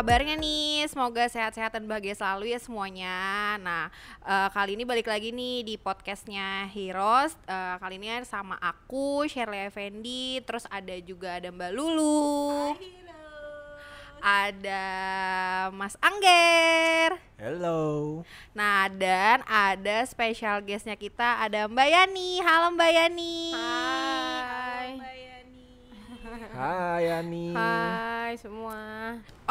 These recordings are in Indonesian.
kabarnya nih? Semoga sehat-sehat dan bahagia selalu ya semuanya. Nah, uh, kali ini balik lagi nih di podcastnya Heroes. Uh, kali ini sama aku, Shirley Effendi. Terus ada juga ada Mbak Lulu. Ada Mas Angger. Hello. Nah, dan ada special guestnya kita, ada Mbak Yani. Halo Mbak Yani. Hai. Mbak Hai Yani. Hai semua.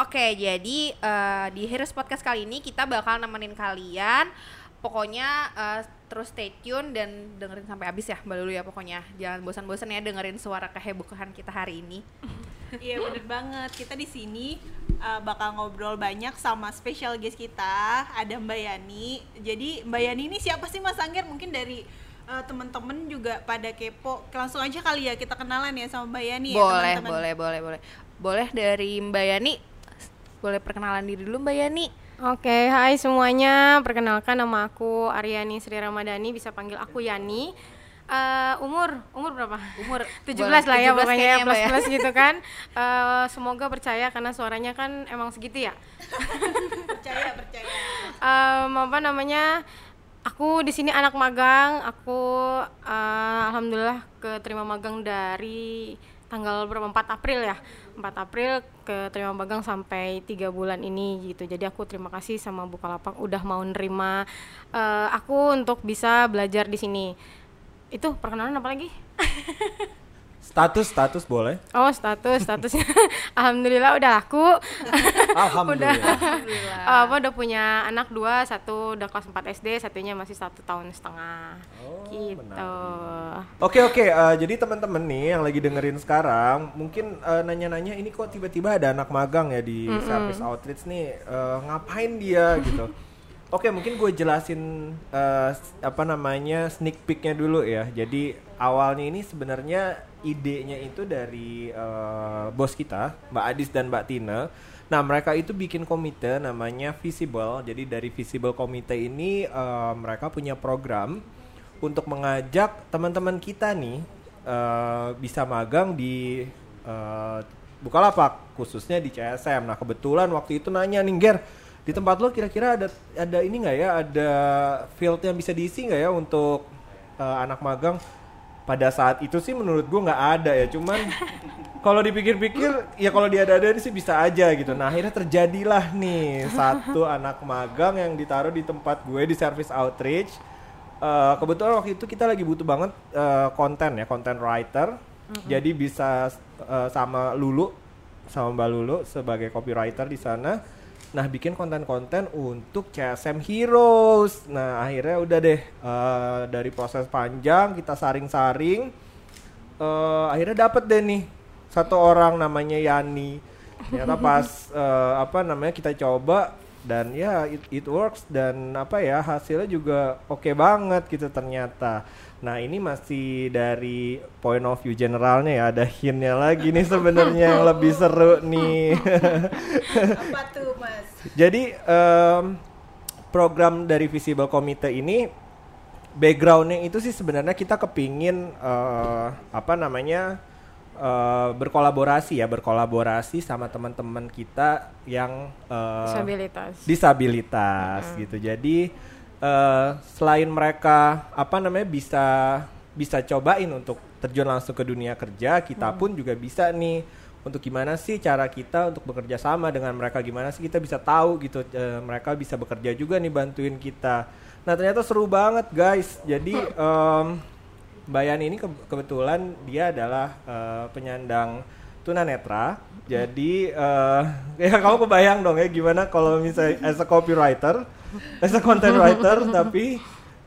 Oke, jadi uh, di Heroes Podcast kali ini kita bakal nemenin kalian. Pokoknya uh, terus stay tune dan dengerin sampai habis ya Mbak Lulu ya pokoknya. Jangan bosan-bosan ya dengerin suara kehebohan kita hari ini. Iya bener banget. Kita di sini uh, bakal ngobrol banyak sama special guest kita. Ada Mbak Yani. Jadi Mbak Yani ini siapa sih Mas Angger? Mungkin dari uh, temen-temen juga pada kepo langsung aja kali ya kita kenalan ya sama Mbak Yani boleh, ya teman-teman. boleh boleh boleh boleh dari Mbak Yani boleh perkenalan diri dulu Mbak Yani Oke, hai semuanya. Perkenalkan nama aku Aryani Sri Ramadhani, bisa panggil aku Yani. Uh, umur umur berapa? Umur 17 lah ya 17 pokoknya Mbak plus ya. plus gitu kan. Uh, semoga percaya karena suaranya kan emang segitu ya. percaya percaya. Um, apa namanya? Aku di sini anak magang. Aku uh, alhamdulillah keterima magang dari tanggal berapa? 4 April ya. 4 April keterima magang sampai tiga bulan ini gitu. Jadi aku terima kasih sama Bukalapak udah mau nerima. Uh, aku untuk bisa belajar di sini. Itu perkenalan apa lagi Status status boleh? oh status statusnya alhamdulillah udah laku. Alhamdulillah. Uh, apa udah punya anak dua satu udah kelas 4 SD satunya masih satu tahun setengah. Oh, gitu. Oke oke, eh, jadi teman-teman nih yang lagi dengerin sekarang, mungkin eh, nanya-nanya ini kok tiba-tiba ada anak magang ya di service outreach nih, eh, ngapain dia? Gitu? Oke, mungkin gue jelasin eh, s- apa namanya sneak peeknya dulu ya. Jadi awalnya ini sebenarnya idenya itu dari eh, bos kita, Mbak Adis dan Mbak Tina. Nah, mereka itu bikin komite namanya Visible. Jadi dari Visible Komite ini eh, mereka punya program untuk mengajak teman-teman kita nih eh, bisa magang di eh, Bukalapak khususnya di CSM. Nah kebetulan waktu itu nanya nih Ger di tempat lo kira-kira ada ada ini nggak ya ada field yang bisa diisi nggak ya untuk eh, anak magang? Pada saat itu sih menurut gua nggak ada ya cuman kalau dipikir-pikir ya kalau dia ada sih bisa aja gitu. Nah akhirnya terjadilah nih satu anak magang yang ditaruh di tempat gue di service outreach. Eh, kebetulan waktu itu kita lagi butuh banget eh, konten ya, konten writer. Jadi bisa eh, sama Lulu, sama Mbak Lulu sebagai copywriter di sana. Nah, bikin konten-konten untuk CSM Heroes. Nah, akhirnya udah deh eh, dari proses panjang kita saring-saring eh akhirnya dapet deh nih satu orang namanya Yani. Ternyata pas eh, apa namanya kita coba dan ya it, it works dan apa ya hasilnya juga oke banget gitu ternyata. Nah ini masih dari point of view generalnya ya ada hintnya lagi nih sebenarnya yang lebih seru nih. Apa tuh Mas? Jadi em, program dari Visible Committee ini backgroundnya itu sih sebenarnya kita kepingin eh, apa namanya eh, berkolaborasi ya berkolaborasi sama teman-teman kita yang eh, disabilitas disabilitas gitu. Jadi eh, selain mereka apa namanya bisa bisa cobain untuk terjun langsung ke dunia kerja, kita pun juga bisa nih untuk gimana sih cara kita untuk bekerja sama dengan mereka gimana sih kita bisa tahu gitu eh, mereka bisa bekerja juga nih bantuin kita. Nah ternyata seru banget guys. Jadi em, Mbak Yani ini ke- kebetulan dia adalah eh, penyandang tunanetra. Jadi eh, ya kamu kebayang dong ya gimana kalau misalnya as a copywriter, as a content writer tapi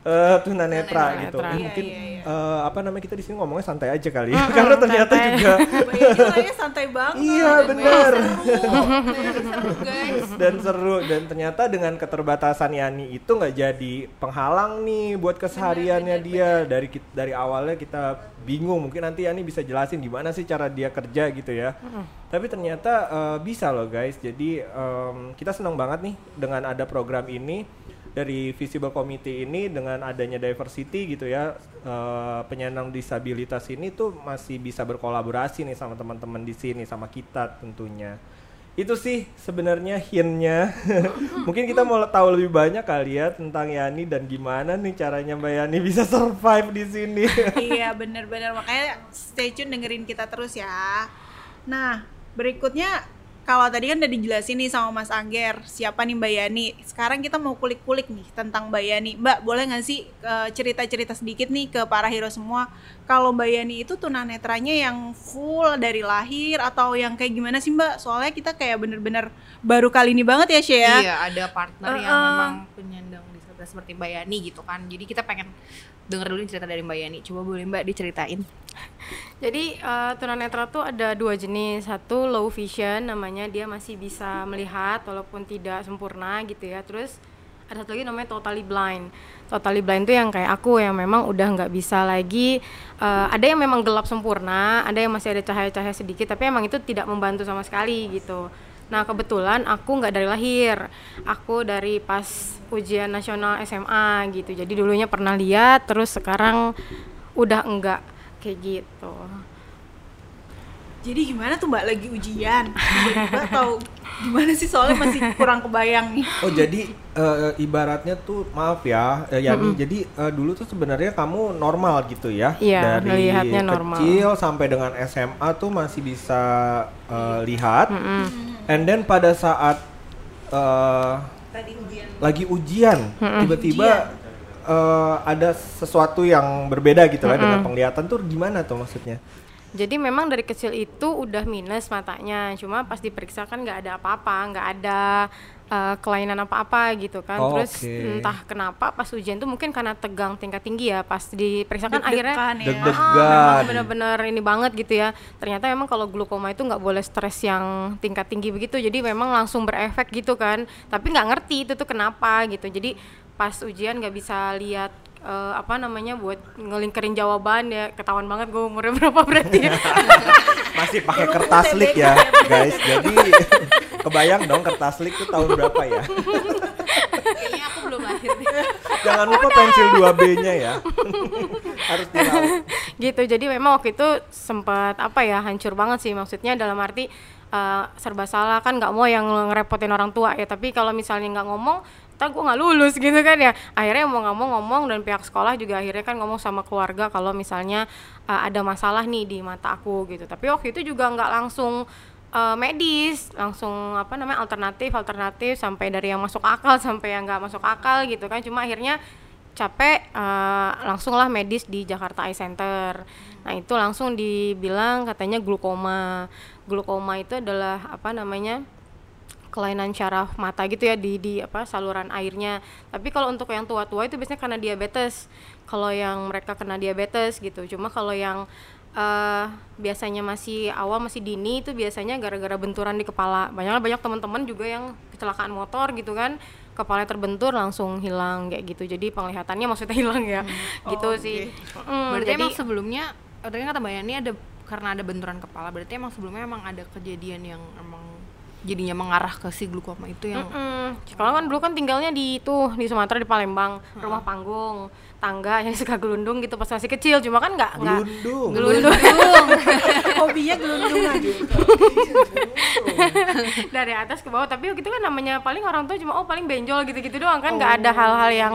eh, tunanetra gitu. Tunanetra. Ini mungkin Iya, iya, iya. eh, apa namanya kita di sini ngomongnya santai aja kali ya. Karena ternyata santai. juga Bayangin lah ya santai banget. Iya, bener. seru, guys. dan seru dan ternyata dengan keterbatasan Yani itu nggak jadi penghalang nih buat kesehariannya dia dari kit- dari awalnya kita bingung mungkin nanti Yani bisa jelasin gimana sih cara dia kerja gitu ya tapi ternyata eh, bisa loh guys jadi em, kita senang banget nih dengan ada program ini dari Visible Committee ini dengan adanya diversity gitu ya eh, penyandang disabilitas ini tuh masih bisa berkolaborasi nih sama teman-teman di sini sama kita tentunya itu sih sebenarnya hintnya. Mungkin kita mau tahu lebih banyak kali ya tentang Yani dan gimana nih caranya Mbak Yani bisa survive di sini. iya bener-bener makanya stay tune dengerin kita terus ya nah berikutnya kalau tadi kan udah dijelasin nih sama Mas Angger siapa nih Mbak Yani? Sekarang kita mau kulik-kulik nih tentang Mbak Yani. Mbak boleh nggak sih eh, cerita-cerita sedikit nih ke para hero semua? Kalau Mbak Yani itu tunanetranya yang full dari lahir atau yang kayak gimana sih Mbak? Soalnya kita kayak bener-bener baru kali ini banget ya Shea Iya, ada partner yang Uh-uh. memang penyandang disabilitas seperti Mbak Yani gitu kan. Jadi kita pengen denger dulu cerita dari Mbak Yani. Coba boleh Mbak diceritain. Jadi eh, tunanetra tuh ada dua jenis. Satu low vision namanya dia masih bisa melihat walaupun tidak sempurna gitu ya. Terus ada satu lagi namanya totally blind. Totally blind tuh yang kayak aku yang memang udah nggak bisa lagi. eh, ada yang memang gelap sempurna, ada yang masih ada cahaya-cahaya sedikit, tapi emang itu tidak membantu sama sekali gitu. Nah kebetulan aku nggak dari lahir, aku dari pas ujian nasional SMA gitu. Jadi dulunya pernah lihat, terus sekarang udah enggak kayak gitu. jadi gimana tuh Mbak lagi ujian tiba-tiba atau gimana sih? Soalnya masih kurang kebayang nih. Oh jadi eh, ibaratnya tuh maaf ya eh, Yani. Jadi eh, dulu tuh sebenarnya kamu normal gitu ya? Iya, dari ngelihatnya normal. kecil sampai dengan SMA tuh masih bisa eh, lihat. And then pada saat eh, lagi ujian tiba-tiba eh, ada sesuatu yang berbeda gitu lah dengan penglihatan tuh gimana tuh maksudnya? Jadi memang dari kecil itu udah minus matanya, cuma pas diperiksa kan nggak ada apa-apa, nggak ada uh, kelainan apa-apa gitu kan. Oh, Terus oke. entah kenapa pas ujian tuh mungkin karena tegang tingkat tinggi ya, pas diperiksa kan akhirnya Deg-degan ya. Ah, memang bener-bener ini banget gitu ya. Ternyata memang kalau glukoma itu nggak boleh stres yang tingkat tinggi begitu. Jadi memang langsung berefek gitu kan. Tapi nggak ngerti itu tuh kenapa gitu. Jadi pas ujian nggak bisa lihat eh, apa namanya buat ngelingkerin jawaban ya ketahuan banget gue umurnya berapa berarti ya. Masih pakai kertas lik ya guys. Jadi kebayang dong kertas lik tuh tahun berapa ya? Kayaknya aku belum lahir deh. Jangan lupa pensil 2B-nya ya. Harus dilaut. gitu jadi memang waktu itu sempat apa ya hancur banget sih maksudnya dalam arti eh, serba salah kan nggak mau yang ngerepotin orang tua ya tapi kalau misalnya nggak ngomong tak gue nggak lulus gitu kan ya akhirnya mau nggak mau ngomong dan pihak sekolah juga akhirnya kan ngomong sama keluarga kalau misalnya eh, ada masalah nih di mata aku gitu tapi waktu itu juga nggak langsung eh, medis langsung apa namanya alternatif alternatif sampai dari yang masuk akal sampai yang nggak masuk akal gitu kan cuma akhirnya capek eh, langsung lah medis di Jakarta Eye Center. Nah itu langsung dibilang katanya glukoma. Glukoma itu adalah apa namanya kelainan syaraf mata gitu ya di di apa saluran airnya. Tapi kalau untuk yang tua-tua itu biasanya karena diabetes. Kalau yang mereka kena diabetes gitu. Cuma kalau yang eh, biasanya masih awal masih dini itu biasanya gara-gara benturan di kepala. Banyak banyak teman-teman juga yang kecelakaan motor gitu kan kepalanya terbentur langsung hilang kayak gitu jadi penglihatannya maksudnya hilang ya gitu Oh, sih oke. Mm, berarti jadi emang sebelumnya tadi kan kata Mbak Yani ada karena ada benturan kepala berarti emang sebelumnya emang ada kejadian yang emang jadinya mengarah ke si glukoma itu yang Mm-mm. Kalau kan dulu kan tinggalnya di itu di Sumatera di Palembang, rumah panggung, tangga yang suka gelundung gitu pas masih kecil. Cuma kan nggak nggak Gelundung. gelundung hobinya gelundungan dari atas ke bawah. Tapi gitu kan namanya paling orang tua cuma oh paling benjol gitu-gitu doang kan nggak ada hal-hal yang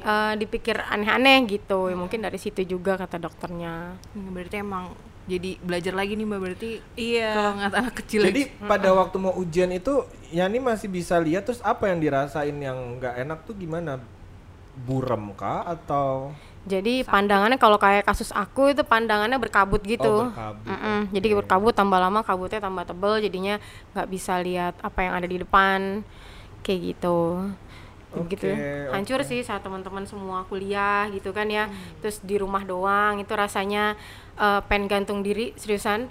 eh, dipikir aneh-aneh gitu. Ya, mungkin dari situ juga kata dokternya. Hmm, berarti emang jadi belajar lagi nih Mbak berarti iya kalau ngeliat anak kecil Jadi aja. pada waktu mau ujian itu Yani masih bisa lihat terus apa yang dirasain yang nggak enak tuh gimana? Burem kah atau Jadi pandangannya kalau kayak kasus aku itu pandangannya berkabut gitu. Oh, berkabut, Mm-mm. Jadi berkabut tambah lama kabutnya tambah tebel jadinya nggak bisa lihat apa yang ada di depan kayak gitu. gitu Oke, hancur oke. sih saat teman-teman semua kuliah gitu kan ya terus di rumah doang itu rasanya eh, pengen gantung diri seriusan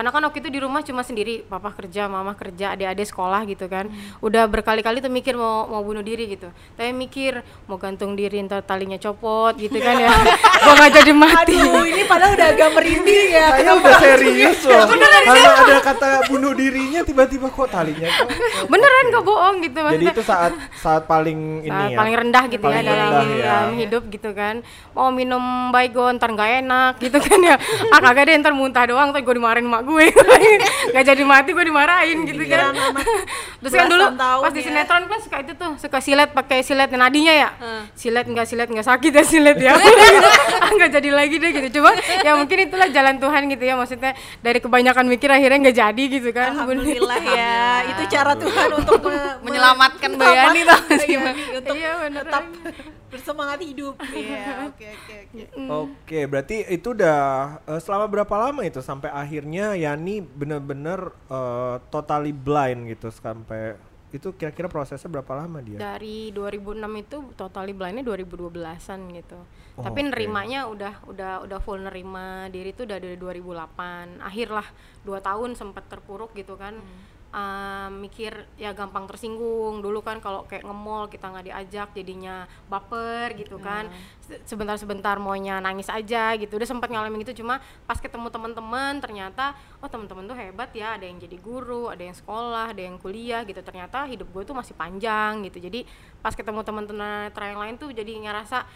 karena kan waktu itu di rumah cuma sendiri papa kerja mama kerja adik-adik sekolah gitu kan. Udah berkali-kali tuh mikir mau mau bunuh diri gitu. Tapi mikir mau gantung diri ntar talinya copot gitu kan ya. Gua nggak jadi mati. Aduh ini padahal udah agak merinding ya. Saya udah serius loh. Karena ada kata bunuh dirinya tiba-tiba kok talinya kok. beneran gak bohong gitu Jadi maksudnya. itu saat saat paling ini saat ya. paling rendah gitu Paling ya dalam, ya. dalam hidup gitu kan. Mau minum baygon ntar nggak enak gitu kan ya. Ah kagak deh ntar muntah doang ntar gue dimarahin emak gue. Nggak jadi mati gue dimarahin gitu kan. terus kan dulu pas di ya. sinetron kan suka itu tuh suka silet pakai silet nadinya ya. Silet nggak silet nggak sakit ya silet ya. Ah, nggak jadi lagi deh gitu. Coba ya mungkin itulah jalan Tuhan gitu ya maksudnya dari kebanyakan mikir akhirnya nggak jadi gitu kan. Alhamdulillah ya, itu cara Tuhan untuk me- me- Menyelamatkan Mbak Yani tau gak sih, Mbak Yani untuk Iya, tetap bersemangat hidup. Iya, oke oke oke. Oke, berarti itu udah eh, selama berapa lama itu sampai akhirnya Yani bener-bener eh, totally blind gitu sampai itu kira-kira prosesnya berapa lama dia? dari 2006 itu totally blindnya 2012an gitu Oh, tapi oke. nerimanya udah udah udah full nerima diri itu udah dari 2008 akhir lah dua tahun sempat terpuruk gitu kan Ah, mikir ya gampang tersinggung. Dulu kan kalau kayak nge-mall kita nggak diajak jadinya baper gitu kan. Se- sebentar-sebentar maunya nangis aja gitu. Udah sempat ngalamin gitu cuma pas ketemu teman-teman ternyata oh teman-teman tuh hebat ya ada yang jadi guru ada yang sekolah ada yang kuliah gitu. Ternyata hidup gue tuh masih panjang gitu. Jadi pas ketemu teman-teman yang lain tuh jadi ngerasa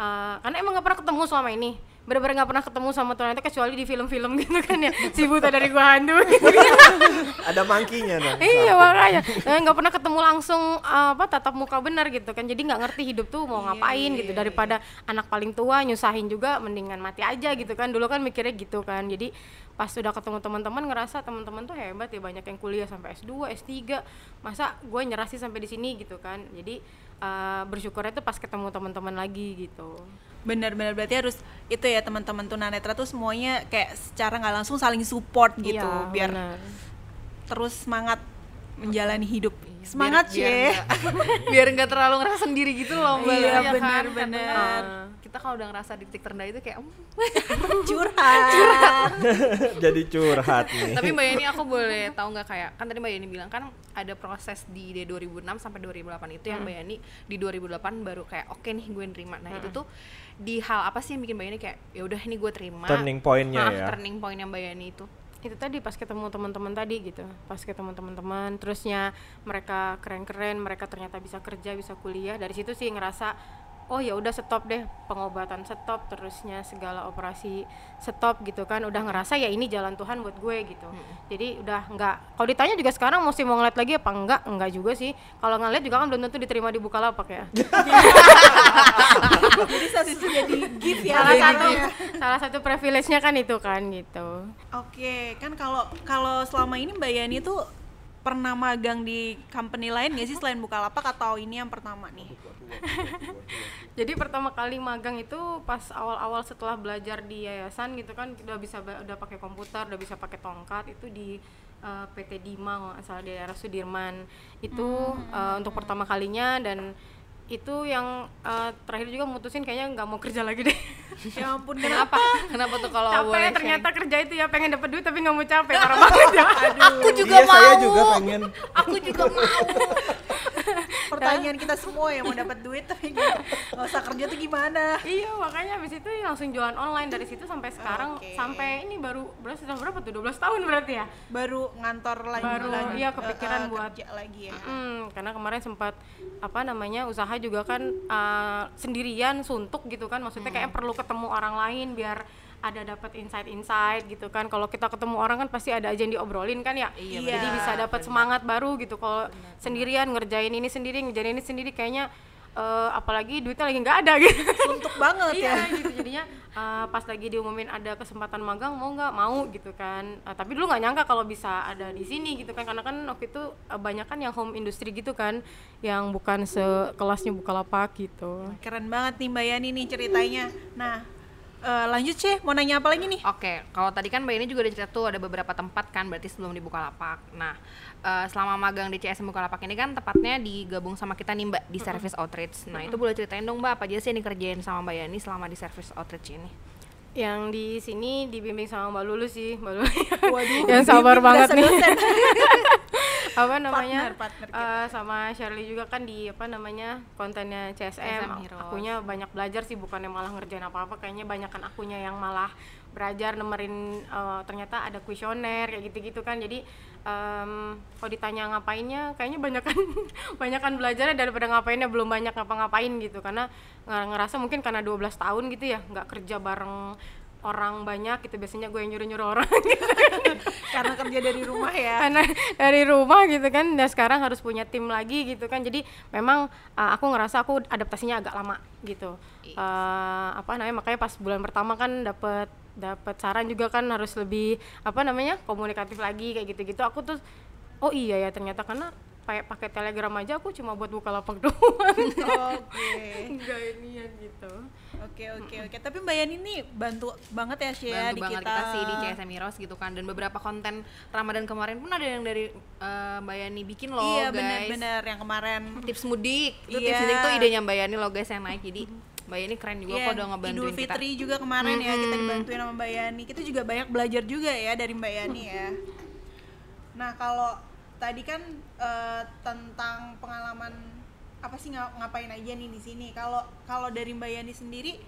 eh, karena emang gak pernah ketemu selama ini bener-bener gak pernah ketemu sama ternyata kecuali di film-film gitu kan ya. Si buta dari gua hantu. Gitu Ada mangkinya dong. iya makanya. Eh, nggak pernah ketemu langsung uh, apa tatap muka benar gitu kan. Jadi nggak ngerti hidup tuh mau ngapain gitu. daripada anak paling tua nyusahin juga mendingan mati aja gitu kan. Dulu kan mikirnya gitu kan. Jadi pas sudah ketemu teman-teman ngerasa teman-teman tuh hebat ya. Banyak yang kuliah sampai S2 S3 masa gue nyerah sih sampai di sini gitu kan. Jadi uh, bersyukurnya tuh pas ketemu teman-teman lagi gitu Benar-benar berarti harus itu ya teman-teman tunanetra tuh semuanya kayak secara nggak langsung saling support gitu Iya, biar benar. terus semangat menjalani hidup. Semangat sih. biar nggak terlalu ngerasa sendiri gitu loh mbak Iya, Ya kan? benar-benar. Kita kalau udah ngerasa di titik terendah itu kayak "Hmm." Curhat. Jadi curhat nih. tapi mbak Yani aku boleh tahu nggak kayak kan tadi mbak Yani bilang kan ada proses di di 2006 sampai 2008 itu yang mbak Yani di 2008 baru kayak oke nih gue nerima nah itu tuh di hal apa sih yang bikin mbak Yani kayak ya udah ini gue terima Turning point-nya Ah, ya. turning point yang mbak Yani itu itu tadi pas ketemu teman-teman tadi gitu pas ketemu teman-teman terusnya mereka keren-keren mereka ternyata bisa kerja bisa kuliah dari situ sih ngerasa oh ya udah stop deh pengobatan stop terusnya segala operasi stop gitu kan. Udah ngerasa ya ini jalan Tuhan buat gue gitu. Jadi udah nggak. Kalau ditanya juga sekarang mesti mau ngeliat lagi apa enggak enggak juga sih. Kalau ngeliat juga kan belum tentu diterima di Bukalapak ya. Jadi satu jadi gift ya. salah satu ya. salah satu privilege-nya kan itu kan gitu. Oke, kan kalau kalau selama ini Mbak Yani tuh pernah magang di company lain nggak sih selain Bukalapak atau ini yang pertama nih? Jadi pertama kali magang itu pas awal-awal setelah belajar di yayasan gitu kan udah bisa udah pakai komputer, udah bisa pakai tongkat itu di eh, PT Dima kalau nggak salah di daerah Sudirman. Itu eh, untuk pertama kalinya dan itu yang eh, terakhir juga mutusin kayaknya nggak mau kerja lagi deh. Ya ampun, kenapa? kenapa? Tuh kalau capek boleh ternyata kerja itu ya pengen dapat duit tapi nggak mau capek parah banget ya. aku juga iya, mau saya juga pengen. aku juga mau pertanyaan kita semua yang mau dapat duit tapi nggak nggak usah kerja tuh gimana? iya makanya habis itu langsung jualan online dari situ sampai sekarang Oke. sampai ini baru berapa sudah berapa tuh 12 tahun berarti ya Baru ngantor lagi Baru, lagi, iya, kepikiran eh, buat- kerja lagi ya. Hmm, karena kemarin sempat apa namanya usaha juga kan uh, sendirian suntuk gitu kan maksudnya kayak perlu ketemu orang lain biar ada dapat insight-insight gitu kan. Kalau kita ketemu orang kan pasti ada aja yang diobrolin kan ya. Iya, jadi bisa dapat semangat baru gitu. Kalau sendirian ngerjain ini sendiri ngerjain ini sendiri kayaknya uh, apalagi duitnya lagi nggak ada gitu. Suntuk banget ya. iya gitu. Jadinya uh, pas lagi diumumin ada kesempatan magang mau nggak? Mau gitu kan. Uh, tapi dulu nggak nyangka kalau bisa ada di sini gitu kan. Karena kan waktu itu uh, banyak kan yang home industry gitu kan. Yang bukan sekelasnya bukalapak gitu. Keren banget nih Mbak Yani nih ceritanya. Nah, eh, lanjut sih mau nanya apa lagi nih? Oke, kalau tadi kan Mbak ini juga udah cerita tuh ada beberapa tempat kan berarti sebelum di Bukalapak. Nah, eh, selama magang di CSM Bukalapak ini kan tepatnya digabung sama kita nih Mbak di Service Outreach. Nah, itu boleh ceritain dong Mbak apa aja sih yang dikerjain sama Mbak Yani selama di Service Outreach ini? yang di sini dibimbing sama Mbak Lulu sih Mbak Lulu Waduh, yang sabar banget nih. apa namanya? Partner, partner kita. eh, sama Shirley juga kan di apa namanya kontennya CSM, CSM Heroes. akunya banyak belajar sih bukannya malah ngerjain apa-apa. Kayaknya banyak kan akunya yang malah belajar nemerin eh, ternyata ada kuesioner kayak gitu-gitu kan. Jadi em, kalau ditanya ngapainnya kayaknya banyak kan banyak kan belajarnya daripada ngapainnya belum banyak ngapa-ngapain gitu. Karena nge- ngerasa mungkin karena 12 tahun gitu ya nggak kerja bareng orang banyak gitu biasanya gue yang nyuruh-nyuruh orang. Karena kerja dari rumah ya. Karena dari rumah gitu kan dan sekarang harus punya tim lagi gitu kan. Jadi memang uh, aku ngerasa aku adaptasinya agak lama gitu. Uh, apa namanya makanya pas bulan pertama kan dapet dapat saran juga kan harus lebih apa namanya komunikatif lagi kayak gitu-gitu. Aku tuh oh iya ya ternyata karena pakai telegram aja aku cuma buat buka lapak doang. Oke. Enggak ini ya gitu. Oke oke oke. Tapi mbak Yani ini bantu banget ya Shia bantu di banget kita, kita sih di CSM Heroes gitu kan. Dan beberapa konten Ramadan kemarin pun ada yang dari eh, Mbak Yani bikin loh iya guys. benar-benar yang kemarin. Tips mudik. Itu Iya. tips mudik tuh idenya Mbak Yani loh guys yang naik. Jadi Mbak Yani keren juga Iya, kok udah ngebantuin Idul kita. Fitri juga kemarin ya kita dibantuin sama Mbak Yani. Kita juga banyak belajar juga ya dari Mbak Yani ya. Nah kalau tadi kan eh, tentang pengalaman apa sih nga- ngapain aja nih di sini. Kalau kalau dari Mbak Yani sendiri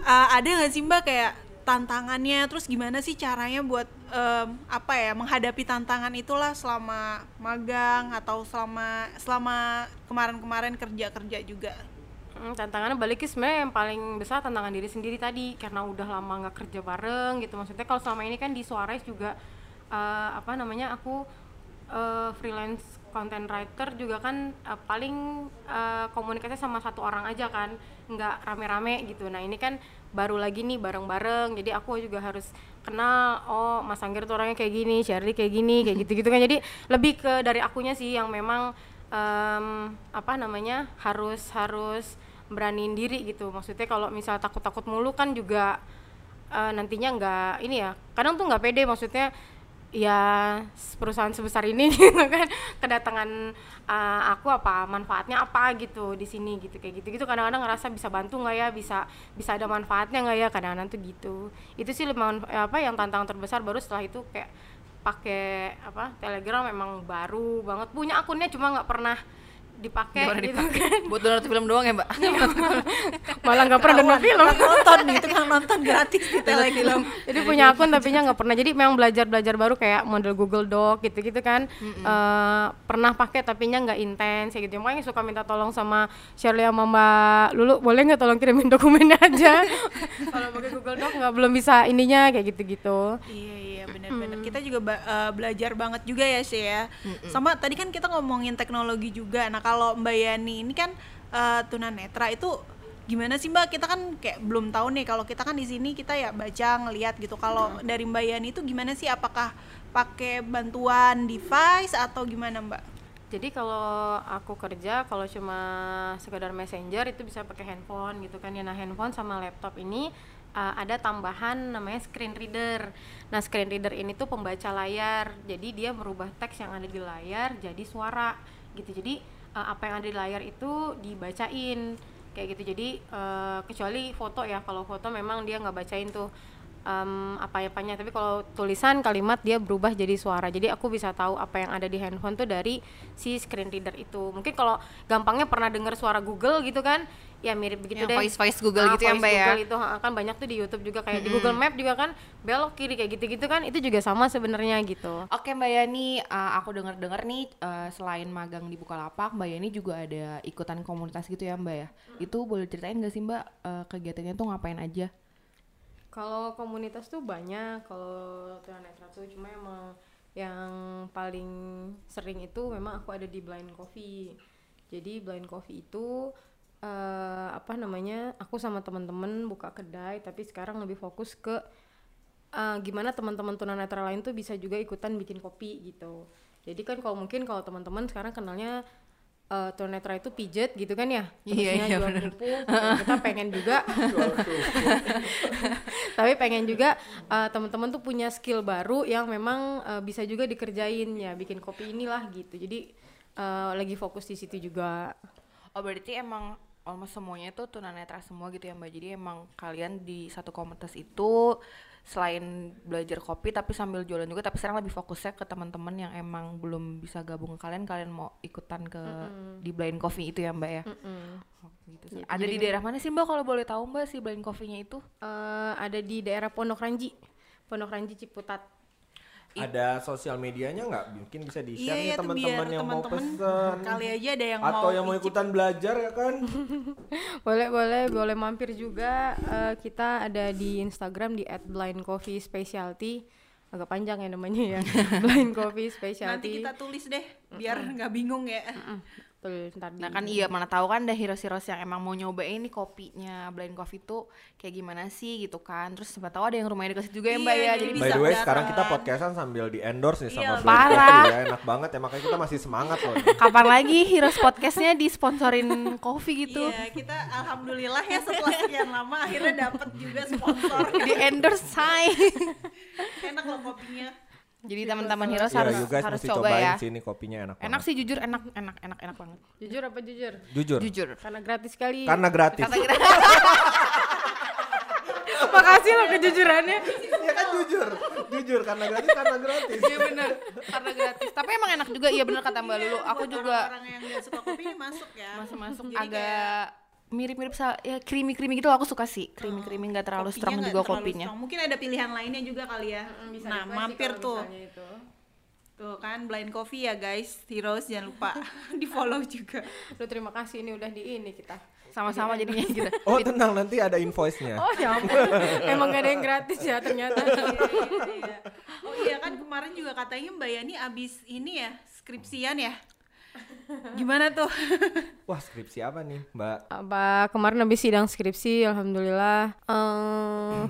eh, ada nggak sih Mbak kayak tantangannya? Terus gimana sih caranya buat em, apa ya menghadapi tantangan itulah selama magang atau selama selama kemarin-kemarin kerja-kerja juga? Hmm, tantangannya balik sebenarnya yang paling besar tantangan diri sendiri tadi. Karena udah lama nggak kerja bareng gitu. Maksudnya kalau selama ini kan di Suarez juga eh, apa namanya aku eh, freelance content writer juga kan eh, paling eh, komunikasi sama satu orang aja kan nggak rame-rame gitu. Nah ini kan baru lagi nih bareng-bareng. Jadi aku juga harus kenal oh Mas Anggir tuh orangnya kayak gini Shirley kayak gini kayak gitu-gitu kan. Jadi lebih ke dari akunya sih yang memang em, apa namanya harus harus beraniin diri gitu. Maksudnya kalau misal takut-takut mulu kan juga eh, nantinya nggak ini ya kadang tuh nggak pede. Maksudnya ya perusahaan sebesar ini gitu kan. Kedatangan eh, aku apa manfaatnya apa gitu di sini gitu kayak gitu gitu kadang-kadang ngerasa bisa bantu nggak ya? Bisa bisa ada manfaatnya nggak ya? Kadang-kadang tuh gitu. Itu sih memang apa yang tantangan terbesar. Baru setelah itu kayak pakai apa telegram memang baru banget. Punya akunnya cuma nggak pernah dipakai gitu dipakai. kan. Buat download film doang ya Mbak? Malah nggak pernah download film. Nonton nih tukang nonton gratis di telegram. jadi punya akun tapi nya nggak pernah. Jadi memang belajar belajar baru kayak model Google Doc gitu gitu kan Eh, pernah pakai tapi nya nggak intens kayak gitu. Makanya suka minta tolong sama Shirley sama Mbak Lulu boleh nggak tolong kirimin dokumennya aja? Kalau pakai Google Doc nggak belum bisa ininya kayak gitu gitu iya iya benar-benar kita juga eh, belajar banget juga ya sih ya. Sama tadi kan kita ngomongin teknologi juga. Nah kalau Mbak Yani ini kan eh, tunanetra itu gimana sih Mbak? Kita kan kayak belum tahu nih. Kalau kita kan di sini kita ya baca ngelihat gitu. Kalau dari Mbak Yani itu gimana sih? Apakah pakai bantuan device atau gimana Mbak Jadi kalau aku kerja kalau cuma sekedar messenger itu bisa pakai handphone gitu kan ya. Nah, handphone sama laptop ini uh, ada tambahan namanya screen reader. Nah, screen reader ini tuh pembaca layar. Jadi dia merubah teks yang ada di layar jadi suara gitu. Jadi uh, apa yang ada di layar itu dibacain kayak gitu. Jadi uh, kecuali foto ya. Kalau foto memang dia nggak bacain tuh em, apa apanya tapi kalau tulisan kalimat dia berubah jadi suara. Jadi aku bisa tahu apa yang ada di handphone tuh dari si screen reader itu. Mungkin kalau gampangnya pernah dengar suara Google gitu kan? Ya mirip begitu Yang deh. Google Ah, gitu ya, voice Mbak ya? Google itu. Ha, kan banyak tuh di YouTube juga kayak di Google Map juga kan belok kiri kayak gitu-gitu kan itu juga sama sebenarnya gitu. Oke Mbak Yani, uh, aku dengar-dengar nih uh, selain magang di Bukalapak, Mbak Yani juga ada ikutan komunitas gitu ya Mbak ya. Itu boleh ceritain gak sih Mbak uh, kegiatannya tuh ngapain aja? Kalau komunitas tuh banyak, kalau tunanetra tuh cuma emang yang paling sering itu memang aku ada di Blind Coffee. Jadi Blind Coffee itu eh, apa namanya? Aku sama teman-teman buka kedai, tapi sekarang lebih fokus ke eh, gimana teman-teman tunanetra lain tuh bisa juga ikutan bikin kopi gitu. Jadi kan kalau mungkin kalau teman-teman sekarang kenalnya eh, tunanetra itu pijet gitu kan ya, Iya, iya, jual bener. Nah, kita pengen juga. Tapi pengen juga uh, teman-teman tuh punya skill baru yang memang uh, bisa juga dikerjain ya bikin kopi inilah gitu. Jadi uh, lagi fokus di situ juga. Oh berarti emang almost semuanya tuh tunanetra semua gitu ya Mbak. Jadi emang kalian di satu komunitas itu selain belajar kopi tapi sambil jualan juga tapi sekarang lebih fokusnya ke teman-teman yang emang belum bisa gabung ke kalian kalian mau ikutan ke di blind coffee itu ya Mbak ya. Oh, gitu sih. Ada di daerah mana sih Mbak kalau boleh tahu Mbak si blind coffee-nya itu? Uh, ada di daerah Pondok Ranji Pondok Ranji Ciputat Ada sosial medianya nggak? Mungkin bisa di share Iya, nih iya tuh teman-teman yang mau teman-teman pesen. kali aja ada yang Atau mau yang mau icip. ikutan belajar ya kan? boleh boleh boleh mampir juga Eh, kita ada di Instagram di @blindcoffeespecialty agak panjang ya namanya ya blind coffee specialty nanti kita tulis deh biar nggak bingung ya Betul, ntar Nah kan iya mana tahu kan ada heroes-heroes yang emang mau nyobain nih kopinya blind coffee tuh kayak gimana sih gitu kan. Terus siapa tahu ada yang rumahnya situ juga ya Mbak Iya, ya. jadi By bisa the way, datang. sekarang kita podcastan sambil di endorse nih sama Iya, Blind parah. Coffee ya. Enak banget ya, makanya kita masih semangat loh. nih. kapan lagi heroes podcastnya disponsorin kopi gitu. Iya, kita alhamdulillah ya setelah sekian lama akhirnya dapat juga sponsor. Di endorse say. Enak loh kopinya. Jadi teman-teman heroes Iya, harus you guys harus mesti coba cobain ya. sih ini kopinya enak Enak banget. sih jujur enak enak enak enak banget. jujur apa jujur Jujur. Jujur. karena gratis sekali Karena gratis. Kata kira makasih loh kejujurannya ya kan jujur. Jujur karena gratis karena gratis. Iya bener karena gratis. Tapi emang enak juga iya bener kata Mbak Lulu. Aku juga orang yang suka kopi ini masuk ya. masuk-masuk agak mirip-mirip sa ya creamy-creamy gitu aku suka sih. Creamy-creamy nggak terlalu kopinya strong juga terlalu kopinya. strong. Mungkin ada pilihan lainnya juga kali ya. nah, mampir tuh. Tuh kan blind coffee ya guys. Heroes jangan lupa di follow juga. Lu terima kasih ini udah di ini kita Sama-sama jadinya gitu. Oh tenang nanti ada invoice-nya. oh ya ampun emang gak ada yang gratis ya ternyata Iya. Oh iya kan kemarin juga katanya Mbak Yani abis ini ya skripsian ya. Gimana tuh? Wah skripsi apa nih Mbak? apa? Kemarin habis sidang skripsi alhamdulillah. Eh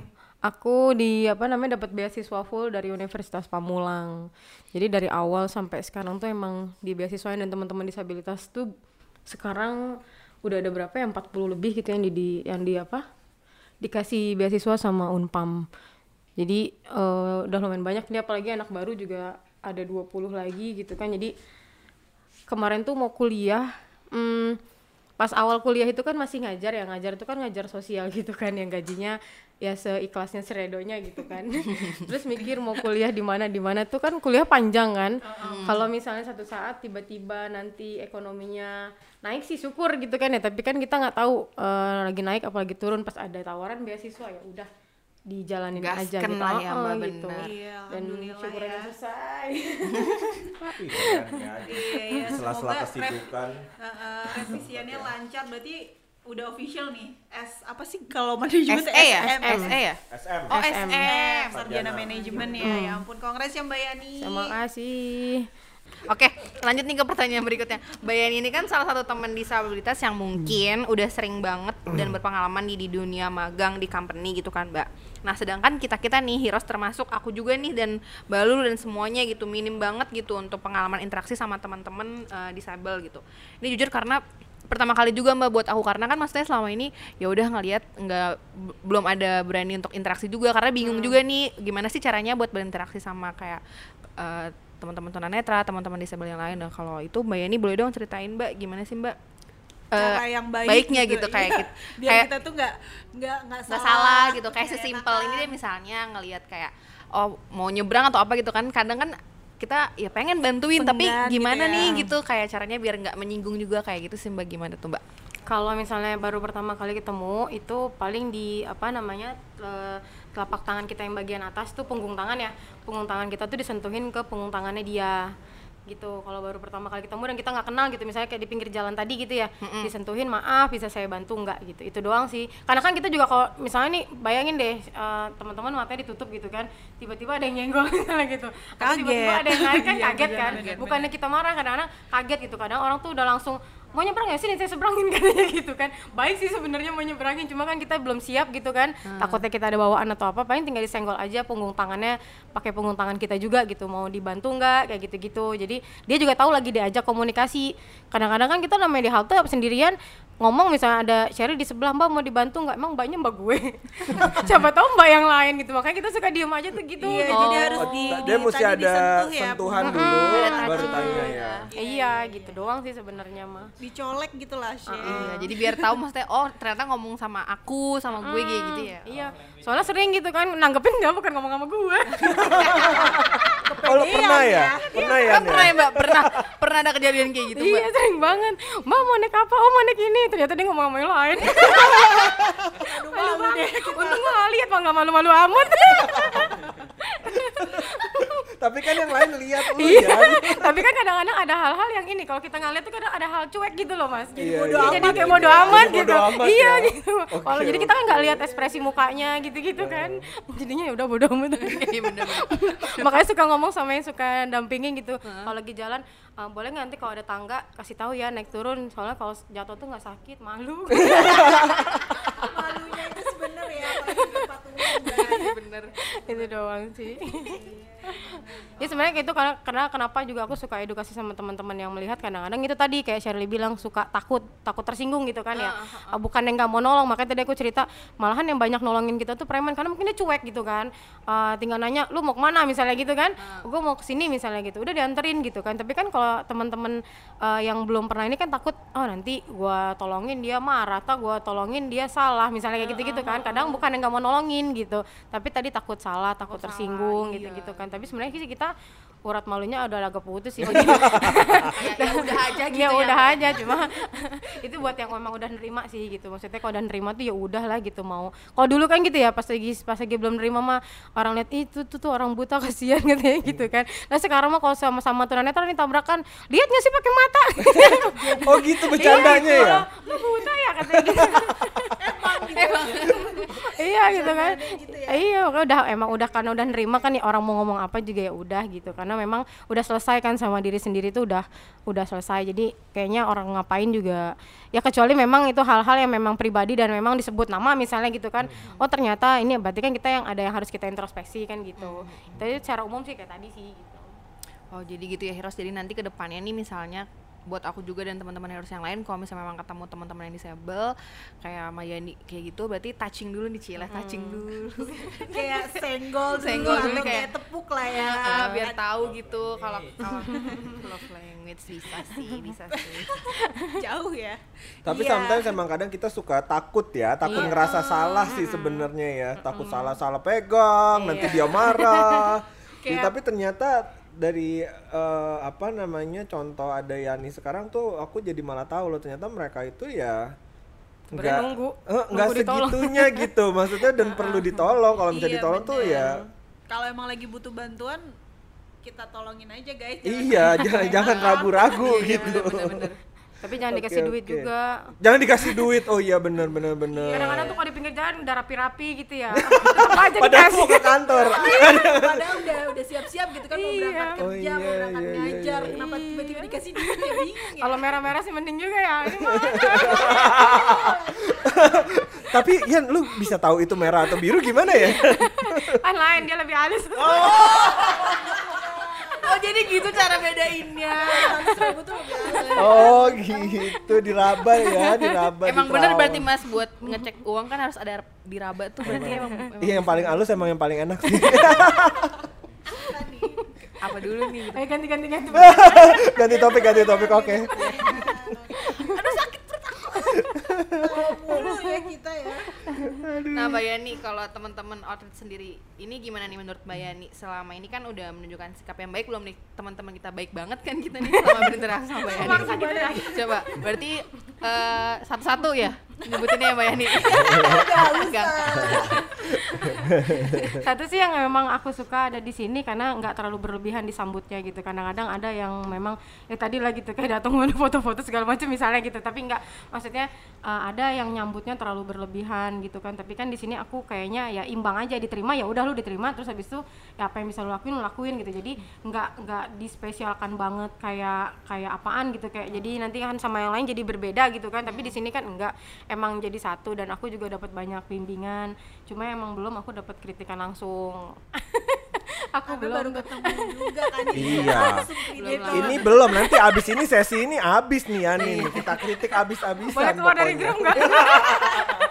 aku di apa namanya dapat beasiswa full dari Universitas Pamulang. Jadi dari awal sampai sekarang tuh emang di beasiswa dan teman-teman disabilitas tuh sekarang udah ada berapa ya? 40 lebih gitu yang di, di- yang di apa? Dikasih beasiswa sama Unpam. Jadi eh, udah lumayan banyak nih apalagi anak baru juga ada 20 lagi gitu kan. Jadi kemarin tuh mau kuliah hmm, pas awal kuliah itu kan masih ngajar ya ngajar itu kan ngajar sosial gitu kan yang gajinya ya seikhlasnya seredonya gitu kan. Terus mikir mau kuliah di mana di mana tuh kan kuliah panjang kan. Kalau misalnya satu saat tiba-tiba nanti ekonominya naik sih syukur gitu kan ya tapi kan kita nggak tahu eh, lagi naik apalagi turun pas ada tawaran beasiswa ya udah dijalanin aja gitu lah ya, Oh, Mbak, gitu. benar. Iya, dan syukurnya ya. selesai ya. Iya, iya. Sela-sela kesibukan. Uh, uh, revisiannya lancar berarti udah official nih. S apa sih kalau manajemen SE ya? SM. SE ya? SM. Oh, SM. SM. Sarjana Sarjana. manajemen ya. Ya ampun kongres ya Mbak Yani. terima kasih Oke, lanjut nih ke pertanyaan berikutnya. Bayani ini kan salah satu teman disabilitas yang mungkin udah sering banget dan berpengalaman di, di dunia magang di company gitu kan, Mbak. Nah, sedangkan kita-kita nih heroes termasuk aku juga nih dan Balul dan semuanya gitu minim banget gitu untuk pengalaman interaksi sama teman-teman eh, disabel gitu. Ini jujur karena pertama kali juga mbak buat aku karena kan maksudnya selama ini ya udah ngelihat nggak belum ada berani untuk interaksi juga karena bingung juga nih gimana sih caranya buat berinteraksi sama kayak eh, teman-teman tunanetra teman-teman disabel yang lain. Nah kalau itu mbak Yani boleh dong ceritain mbak gimana sih mbak? Eh, cara yang baik baiknya gitu, kayak iya. gitu. Biar kayak kita tuh nggak nggak nggak salah, salah. gitu kayak sesimpel ini deh misalnya ngelihat kayak oh mau nyebrang atau apa gitu kan kadang kan kita ya pengen bantuin tapi Enggan gitu gimana ya. nih gitu kayak caranya biar nggak menyinggung juga kayak gitu sih mbak gimana tuh mbak? Kalau misalnya baru pertama kali ketemu itu paling di apa namanya eh, telapak tangan kita yang bagian atas tuh punggung tangan ya. Punggung tangan kita tuh disentuhin ke punggung tangannya dia gitu. Kalau baru pertama kali ketemu dan kita nggak kenal gitu misalnya kayak di pinggir jalan tadi gitu ya disentuhin maaf bisa saya bantu nggak? Gitu. Itu doang sih. Karena kan kita juga kalau misalnya nih bayangin deh eh, teman-teman matanya ditutup gitu kan tiba-tiba ada yang nyenggol misalnya gitu. Atau tiba-tiba Kaget. ada yang narik kan Iya, kaget kan. bukannya kita marah kadang-kadang kaget gitu. Kadang orang tuh udah langsung mau nyebrang ya sini saya seberangin katanya gitu kan. Baik sih sebenarnya mau nyebrangin cuma kan kita belum siap gitu kan. Takutnya kita ada bawaan atau apa paling tinggal disenggol aja punggung tangannya pakai punggung tangan kita juga gitu. Mau dibantu nggak? Kayak gitu-gitu. Jadi dia juga tahu lagi diajak komunikasi. Kadang-kadang kan kita namanya di halte sendirian ngomong misalnya ada Sherry di sebelah mbak mau dibantu nggak emang mbaknya mbak gue siapa tahu mbak yang lain gitu makanya kita suka diem aja tuh gitu Iya, gitu. jadi harus Oh, di, dia di- mesti ada disentuh ya, sentuhan Bu. dulu baru tanya ya. Eh, iya gitu doang sih sebenarnya mah dicolek gitu lah Shay. Iya, jadi biar tahu maksudnya oh ternyata ngomong sama aku sama gue kayak gitu ya Iya, soalnya sering gitu kan nanggepin dia bukan ngomong sama gue. Oh lo pernah ya? Pernah ya? Pernah ya mbak pernah pernah ada kejadian kayak gitu mbak iya sering banget. Mbak mau naik apa? Oh mau naik ini. Ternyata dia ngomong sama yang lain. malu deh. Untung gue gak liat, Pak. Gak malu-malu amat. Tapi iya tapi kan kadang-kadang ada hal-hal yang ini kalau kita ngeliat tuh kadang ada hal cuek gitu loh mas Iya, bodo iya. jadi kayak gitu bodo ya. amat Jadi gitu bodo amat iya ya. gitu Oke, kalau jadi kita kan nggak lihat ekspresi mukanya gitu-gitu kan jadinya ya udah bodo amat Iya makanya suka ngomong sama yang suka dampingin gitu kalau lagi jalan "Eh, boleh nggak nanti kalau ada tangga kasih tahu ya naik turun soalnya kalau jatuh tuh nggak sakit malu. Malunya itu sebenarnya ya apalagi udah patungan guys. bener itu doang sih ya sebenarnya itu karena karena kenapa juga aku suka edukasi sama teman-teman yang melihat kadang-kadang itu tadi kayak Shirley bilang suka takut takut tersinggung gitu kan ya. Ah, bukan yang nggak mau nolong makanya tadi aku cerita malahan yang banyak nolongin kita tuh preman karena mungkin dia cuek gitu kan. Ah, tinggal nanya lu mau ke mana? misalnya gitu kan. Gue mau ke sini misalnya gitu. Udah dianterin gitu kan. Tapi kan kalau teman-teman eh, yang belum pernah ini kan takut oh nanti gua tolongin dia marah atau gua tolongin dia salah misalnya kayak gitu-gitu kan. kadang bukan yang nggak mau nolongin gitu. Tapi tadi takut salah takut tersinggung gitu-gitu kan tapi sebenarnya sih kita urat malunya udah agak putus sih. Jadi kayak ya udah aja gitu ya ya udah aja cuma itu buat yang memang udah nerima sih gitu. Maksudnya kalau udah nerima tuh ya udah lah gitu mau. Kalau dulu kan gitu ya pas lagi pas lagi belum nerima mah orang lihat "Ih, itu tuh, tuh orang buta kasihan katanya gitu kan. Nah sekarang mah kalau sama sama tunanetra nih tabrakan lihat nggak sih pakai mata? Oh gitu bercandanya ya? lu buta ya? katanya gitu iya gitu kan. iya makanya udah emang udah karena udah nerima kan ya orang mau ngomong apa juga ya udah gitu. Karena memang udah selesai kan sama diri sendiri tuh udah udah selesai. Jadi kayaknya orang ngapain juga ya kecuali memang itu hal-hal yang memang pribadi dan memang disebut nama misalnya gitu kan. Oh ternyata ini berarti kan kita yang ada yang harus kita introspeksi kan gitu. Tapi secara umum sih kayak tadi sih gitu. Oh jadi gitu ya Heros. Jadi nanti ke depannya nih misalnya buat aku juga dan teman-teman Heros yang lain. Kalau misalnya memang ketemu teman-teman yang disable kayak Mayani kayak gitu berarti touching dulu nih Cila, touching dulu. kayak senggol dulu Senggol dulu atau kayak kayak- tepuk lah ya. Ah, biar tahu gitu kalau kalau love language bisa sih, bisa sih. jauh ya. Tapi Iya. sometimes emang kadang kita suka takut ya, takut ngerasa salah sih sebenarnya ya, takut salah-salah pegang, nanti dia marah. Ya, tapi ternyata dari eh, apa namanya contoh ada Yani sekarang tuh aku jadi malah tahu loh ternyata mereka itu ya Sebenarnya nunggu, eh, nggak segitunya gitu. Maksudnya dan perlu ditolong. Kalau misalnya Iya, ditolong tuh bener. ya kalau emang lagi butuh bantuan kita tolongin aja guys. Iya jangan jangan ragu-ragu Iya, gitu. bener-bener. Tapi jangan Oke, dikasih duit oke. juga. Jangan dikasih duit. Oh iya bener bener bener. Kadang-kadang tuh kalau di pinggir jalan udah rapi-rapi gitu ya. Aja padahal dikasih. mau ke kantor. Padahal udah udah siap-siap gitu kan mau Iya. berangkat kerja Oh, mau iya, berangkat iya, iya, ngajar. iya. kenapa tiba-tiba dikasih duit ya? Bingung ya. Kalau merah-merah sih mending juga ya. Ini mah tapi Yan lu bisa tahu itu merah atau biru gimana ya? Kan lain dia lebih halus. Oh jadi gitu cara bedainnya. seribu tuh. Oh gitu diraba ya, diraba. emang di bener berarti Mas buat ngecek uang kan harus ada diraba tuh berarti emang, emang Iya yang paling halus emang yang paling enak sih. apa dulu nih? ayo ganti-ganti ganti ganti topik, ganti topik, oke. mulu ya kita ya Nah, Mbak Yani, kalau teman-teman outlet sendiri, ini gimana nih menurut Mbak Yani? Selama ini kan udah menunjukkan sikap yang baik belum nih? Teman-teman kita baik banget kan kita nih selama berinteraksi sama Mbak Yani. Coba, berarti eh, satu-satu ya nyebutinnya ya Mbak Yani. Satu sih yang memang aku suka ada di sini karena nggak terlalu berlebihan disambutnya gitu. Kadang-kadang ada yang memang ya tadi lah gitu kayak datang mau foto-foto segala macam misalnya gitu. Tapi nggak maksudnya uh, ada yang nyambutnya terlalu berlebihan gitu kan. Tapi kan di sini aku kayaknya ya imbang aja diterima ya udah lu diterima terus habis itu ya apa yang bisa lu lakuin lu lakuin gitu. Jadi nggak nggak dispesialkan banget kayak kayak apaan gitu. Kayak jadi nanti kan sama yang lain jadi berbeda gitu kan. Tapi di sini kan enggak emang jadi satu dan aku juga dapat banyak bimbingan. Cuma emang belum aku dapat kritikan langsung. Aku belum. baru ketemu juga kan Iya. langsung kritik. Ini belum, nanti abis ini sesi ini abis nih ya nih. Kita kritik abis-abisan boleh keluar dari grup nggak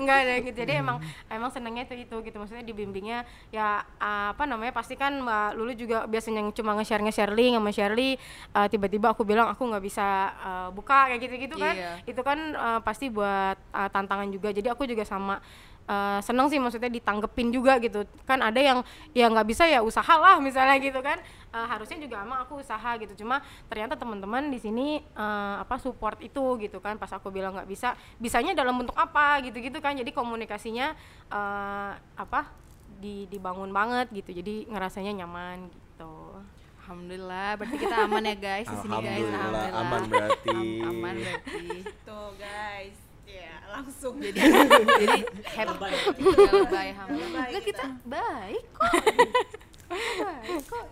Enggak ada gitu. Jadi emang emang senangnya itu itu gitu. Maksudnya dibimbingnya ya apa namanya pasti kan Mbak Lulu juga biasanya yang cuma nge-share nge-share link sama Shirley uh, tiba-tiba aku bilang aku nggak bisa uh, buka kayak gitu-gitu kan. Iya. Itu kan uh, pasti buat uh, tantangan juga. Jadi aku juga sama uh, seneng sih maksudnya ditanggepin juga gitu. Kan ada yang ya nggak bisa ya usahalah misalnya gitu kan. Uh, harusnya juga emang aku usaha gitu. Cuma ternyata teman-teman di sini uh, apa support itu gitu kan. Pas aku bilang nggak bisa bisanya dalam bentuk apa gitu gitu kan. Jadi komunikasinya uh, apa di dibangun banget gitu. Jadi ngerasanya nyaman gitu. Alhamdulillah, berarti kita aman ya guys di sini guys. Alhamdulillah, aman berarti. Am- aman berarti. Tuh guys, ya langsung. Jadi jadi happy. Lebay. Enggak kita baik kok. Baik kok.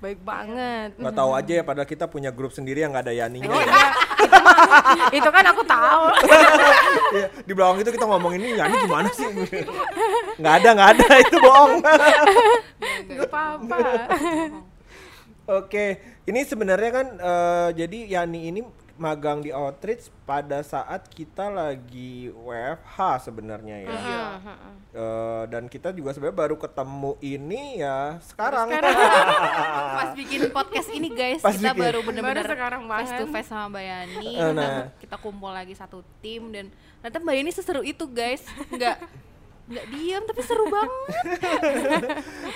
Baik banget. Gak tahu aja ya padahal kita punya grup sendiri yang gak ada Yaninya. Oh iya, itu, kan aku tahu. Iya, di belakang itu kita ngomong ini Yani gimana sih? Nggak ada, nggak ada itu bohong. Gak apa-apa. Oke, ini sebenarnya kan eh, jadi Yani ini magang di Outreach pada saat kita lagi WFH sebenarnya ya. Iya. Eh, dan kita juga sebenarnya baru ketemu ini ya sekarang. Pas bikin podcast ini guys, Pas kita bikin. baru bener-bener Baru sekarang face to banget. face sama Mbak Yani. Eh, nah. Kita, kita kumpul lagi satu tim dan ternyata Mbak Yani seseru itu guys. Nggak nggak diam tapi seru banget.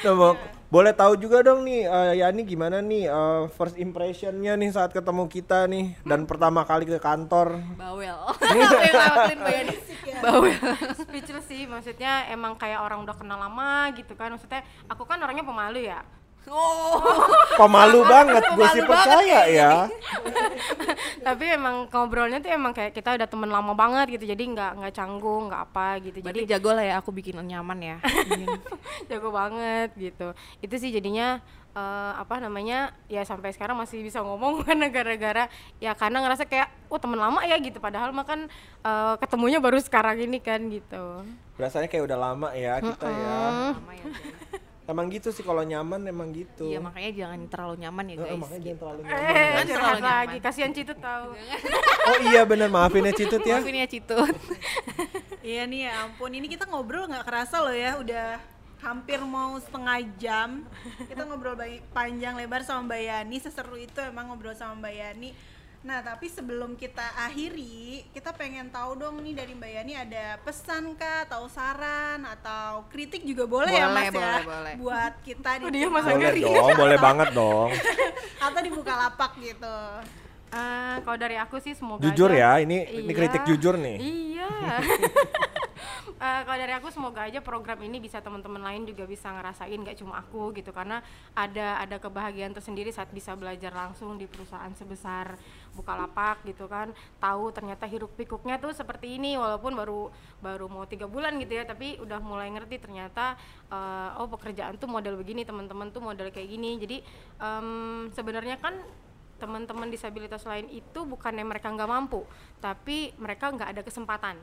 Nah, mau- boleh tahu juga dong nih eh, Yani gimana nih eh, first impressionnya nih saat ketemu kita nih dan pertama kali ke kantor. Bawel. Bawel. Speechless sih, maksudnya emang kayak orang udah kenal lama gitu kan. Maksudnya aku kan orangnya pemalu ya. Oh. Pemalu banget, gue sih banget percaya ya. Tapi emang ngobrolnya tuh emang kayak kita udah temen lama banget gitu. Jadi nggak nggak canggung, nggak apa gitu. Jadi Jadi jago lah ya aku bikin nyaman ya. jago banget gitu. Itu sih jadinya eh, apa namanya ya sampai sekarang masih bisa ngomong karena gara-gara ya karena ngerasa kayak oh temen lama ya gitu padahal mah kan eh, ketemunya baru sekarang ini kan gitu Rasanya kayak udah lama ya kita ya. Sama ya, guys. Emang gitu sih kalau nyaman emang gitu. Iya makanya jangan terlalu nyaman ya Eh, guys. makanya jangan terlalu eh nyaman. terlalu curhat nyaman. lagi kasihan Citut tahu Oh iya bener maafin ya Citut ya. Maafin ya Citut. Iya nih ya ampun, ini kita ngobrol nggak kerasa loh ya, udah hampir mau setengah jam. Kita ngobrol panjang lebar sama Mbak Yani, seseru itu emang ngobrol sama Mbak Yani. Nah, tapi sebelum kita akhiri, kita pengen tahu dong nih dari Mbak Yani ada pesan kah atau saran atau kritik juga boleh, ya Boleh, Mas ya boleh, boleh. buat kita Oh, di dia Mas Boleh dong, boleh banget dong. atau di lapak gitu. Ah, kalau dari aku sih semoga Jujur aja- ya, ini ini Iya. kritik jujur nih. Iya. Eh, kalau dari aku semoga aja program ini bisa teman-teman lain juga bisa ngerasain gak cuma aku gitu. Karena ada ada kebahagiaan tersendiri saat bisa belajar langsung di perusahaan sebesar Bukalapak gitu kan. Tahu ternyata hiruk pikuknya tuh seperti ini walaupun baru baru mau tiga bulan gitu ya tapi udah mulai ngerti ternyata eh, oh pekerjaan tuh model begini teman-teman tuh model kayak gini. Jadi em, sebenarnya kan teman-teman disabilitas lain itu bukannya mereka nggak mampu tapi mereka nggak ada kesempatan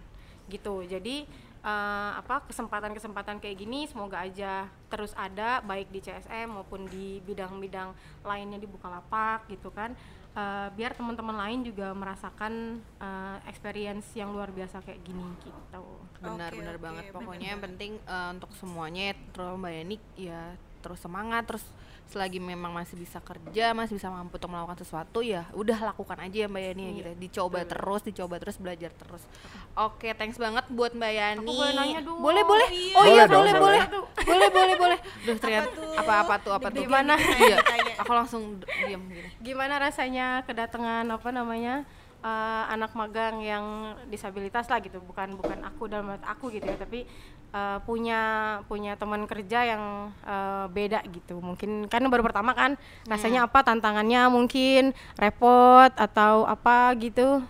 gitu. Jadi eh, apa kesempatan-kesempatan kayak gini semoga aja terus ada baik di CSM maupun di bidang-bidang lainnya di Bukalapak gitu kan. Eh, biar teman-teman lain juga merasakan eh, experience yang luar biasa kayak gini gitu. Benar Oke, benar oke, banget. Pokoknya yang penting eh, untuk semuanya ya, terus mbak Yani ya terus semangat terus selagi memang masih bisa kerja masih bisa mampu untuk melakukan sesuatu ya udah lakukan aja ya mbak Yani ya gitu ya. dicoba terus dicoba terus belajar terus oke thanks banget buat mbak Yani boleh nanya dong. boleh boleh Iya. oh iya Boleh dong, boleh boleh boleh. boleh boleh Duh, ternyata tuh? apa apa tuh apa tuh Gimana? iya aku langsung diam gini gimana rasanya kedatangan apa namanya eh, anak magang yang disabilitas lah gitu bukan bukan aku dalam aku gitu ya tapi eh, punya punya teman kerja yang eh, beda gitu mungkin kan baru pertama kan rasanya apa tantangannya mungkin repot atau apa gitu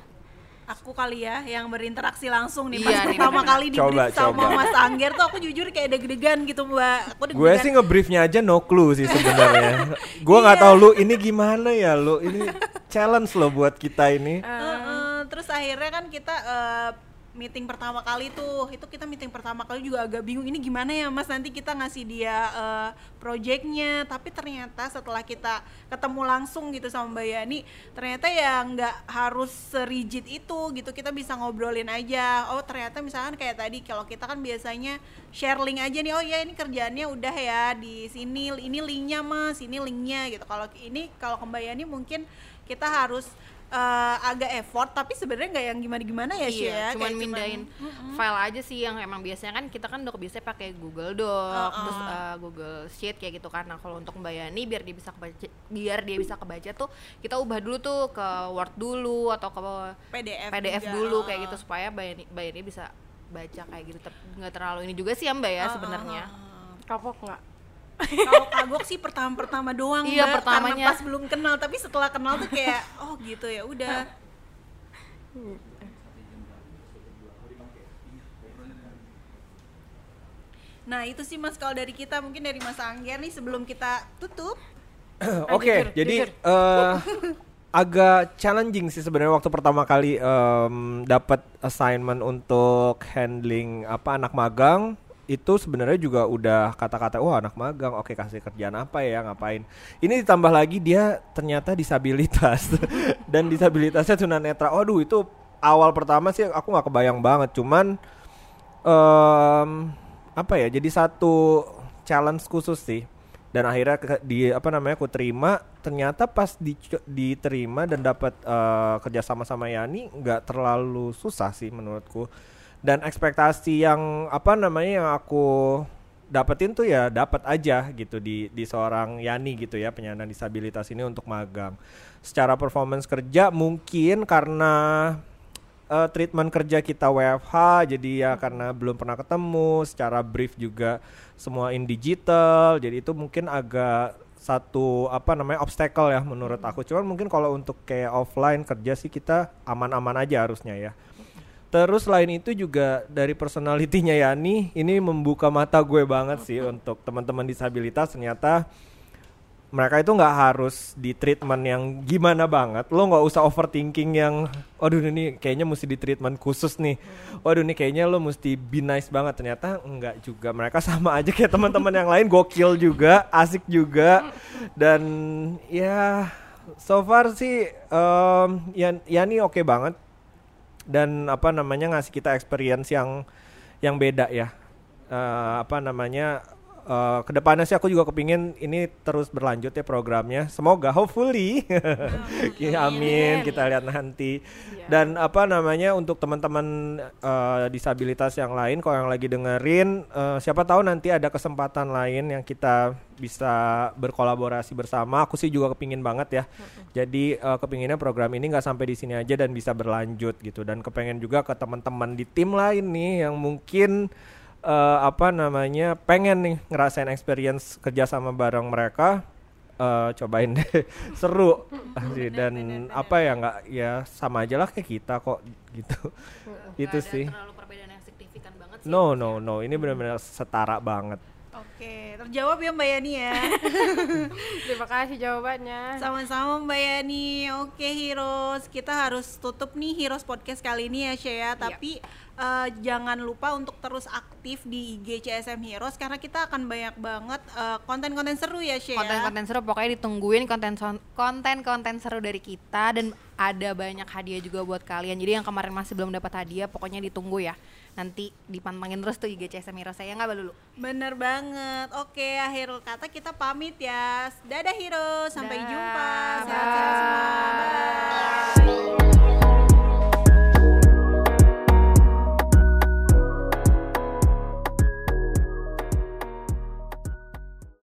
Aku kali ya yang berinteraksi langsung nih Iya pas nih, pertama kali di Coba, brief sama coba. Mas Angger tuh aku jujur kayak deg-degan gitu Mbak. Aku Gue sih ngebriefnya aja no clue sih sebenarnya. Gue nggak Iya. tahu lu ini gimana ya lu ini challenge lo buat kita ini. Heeh, terus akhirnya kan kita eh, meeting pertama kali tuh. Itu kita meeting pertama kali juga agak bingung ini gimana ya mas? Nanti kita ngasih dia eh, projectnya. Tapi ternyata setelah kita ketemu langsung gitu sama Mbak Yani ternyata ya nggak harus serigid itu gitu. Kita bisa ngobrolin aja. Oh ternyata misalkan kayak tadi kalau kita kan biasanya share link aja nih. Oh ya ini kerjaannya udah ya di sini. Ini linknya mas. Ini linknya gitu. Kalau ini kalau ke Mbak Yani mungkin kita harus eh, agak effort tapi sebenarnya nggak yang gimana-gimana ya Shay, ya iya, cuman Kayak mindahin file aja sih yang emang biasanya kan kita kan udah biasanya pakai Google Doc, terus uh, Google Sheet kayak gitu kan. Nah, kalau untuk Mbak Yani biar dia bisa kebaca biar dia bisa kebaca tuh kita ubah dulu tuh ke Word dulu atau ke PDF PDF juga. dulu kayak gitu supaya Mbak Yani, Mbak Yani bisa baca kayak gitu. Ter- nggak terlalu ini juga sih ya Mbak ya sebenarnya. kapok nggak Kalau kagok sih pertama-pertama doang Iya, Mbak, pertamanya. karena pas belum kenal, tapi setelah kenal tuh kayak oh gitu ya udah. Nah itu sih mas kalau dari kita mungkin dari Mas Angger nih sebelum kita tutup Oke, jujur, jadi jujur. eh, agak challenging sih sebenarnya waktu pertama kali em, dapat assignment untuk handling apa anak magang itu sebenarnya juga udah kata-kata wah anak magang oke kasih kerjaan apa ya ngapain? Ini ditambah lagi dia ternyata disabilitas. Dan disabilitasnya tunanetra. Waduh itu awal pertama sih aku nggak kebayang banget. Cuman em apa ya jadi satu challenge khusus sih. Dan akhirnya ke- di apa namanya aku terima. Ternyata pas di, diterima dan dapat eh, kerja sama sama Yani nggak terlalu susah sih menurutku dan ekspektasi yang apa namanya yang aku dapetin tuh ya dapat aja gitu di di seorang Yani gitu ya penyandang disabilitas ini untuk magang. Secara performance kerja mungkin karena eh, treatment kerja kita WFH jadi ya karena belum pernah ketemu secara brief juga semua in digital jadi itu mungkin agak satu apa namanya obstacle ya menurut aku. Cuman mungkin kalau untuk kayak offline kerja sih kita aman-aman aja harusnya ya Terus selain itu juga dari personalitinya Yani ini membuka mata gue banget sih untuk teman-teman disabilitas. Ternyata mereka itu nggak harus di treatment yang gimana banget. Lo nggak usah overthinking yang waduh ini kayaknya mesti di treatment khusus nih. Waduh ini kayaknya lo mesti be nice banget. Ternyata enggak juga. Mereka sama aja kayak teman-teman yang lain. Gokil juga asik juga. Dan ya so far sih ya Yani oke banget dan apa namanya ngasih kita experience yang yang beda ya. Eh, apa namanya eh, ke depannya sih aku juga kepingin ini terus berlanjut ya programnya. Semoga hopefully. Ya, amin. kita lihat nanti. Dan apa namanya untuk teman-teman eh, disabilitas yang lain kalau yang lagi dengerin eh, siapa tahu nanti ada kesempatan lain yang kita bisa berkolaborasi bersama. Aku sih juga kepingin banget ya. Jadi eh, kepinginnya program ini nggak sampai di sini aja dan bisa berlanjut gitu. Dan kepengen juga ke teman-teman di tim lain nih yang mungkin eh, apa namanya pengen nih ngerasain experience kerja sama bareng mereka eh, cobain deh. Seru. Dan apa ya nggak ya sama aja lah kayak kita kok gitu. Itu sih. terlalu perbedaan yang signifikan banget no no no. Ini benar-benar setara banget Oke, terjawab ya Mbak Yani ya. Terima kasih jawabannya. Sama-sama Mbak Yani. Oke Heroes, kita harus tutup nih Heroes Podcast kali ini ya Shea. Tapi eh, jangan lupa untuk terus aktif di IG CSM Heroes karena kita akan banyak banget eh, konten-konten seru ya Shea. konten-konten seru pokoknya ditungguin konten konten-konten seru dari kita dan ada banyak hadiah juga buat kalian. Jadi yang kemarin masih belum dapat hadiah, pokoknya ditunggu ya. Nanti dipantengin terus tuh IG Cesemiro saya nggak dulu. Bener banget. Oke, akhir kata kita pamit ya. Dadah Hiro, sampai da. jumpa. Sehat-sehat semua. Bye.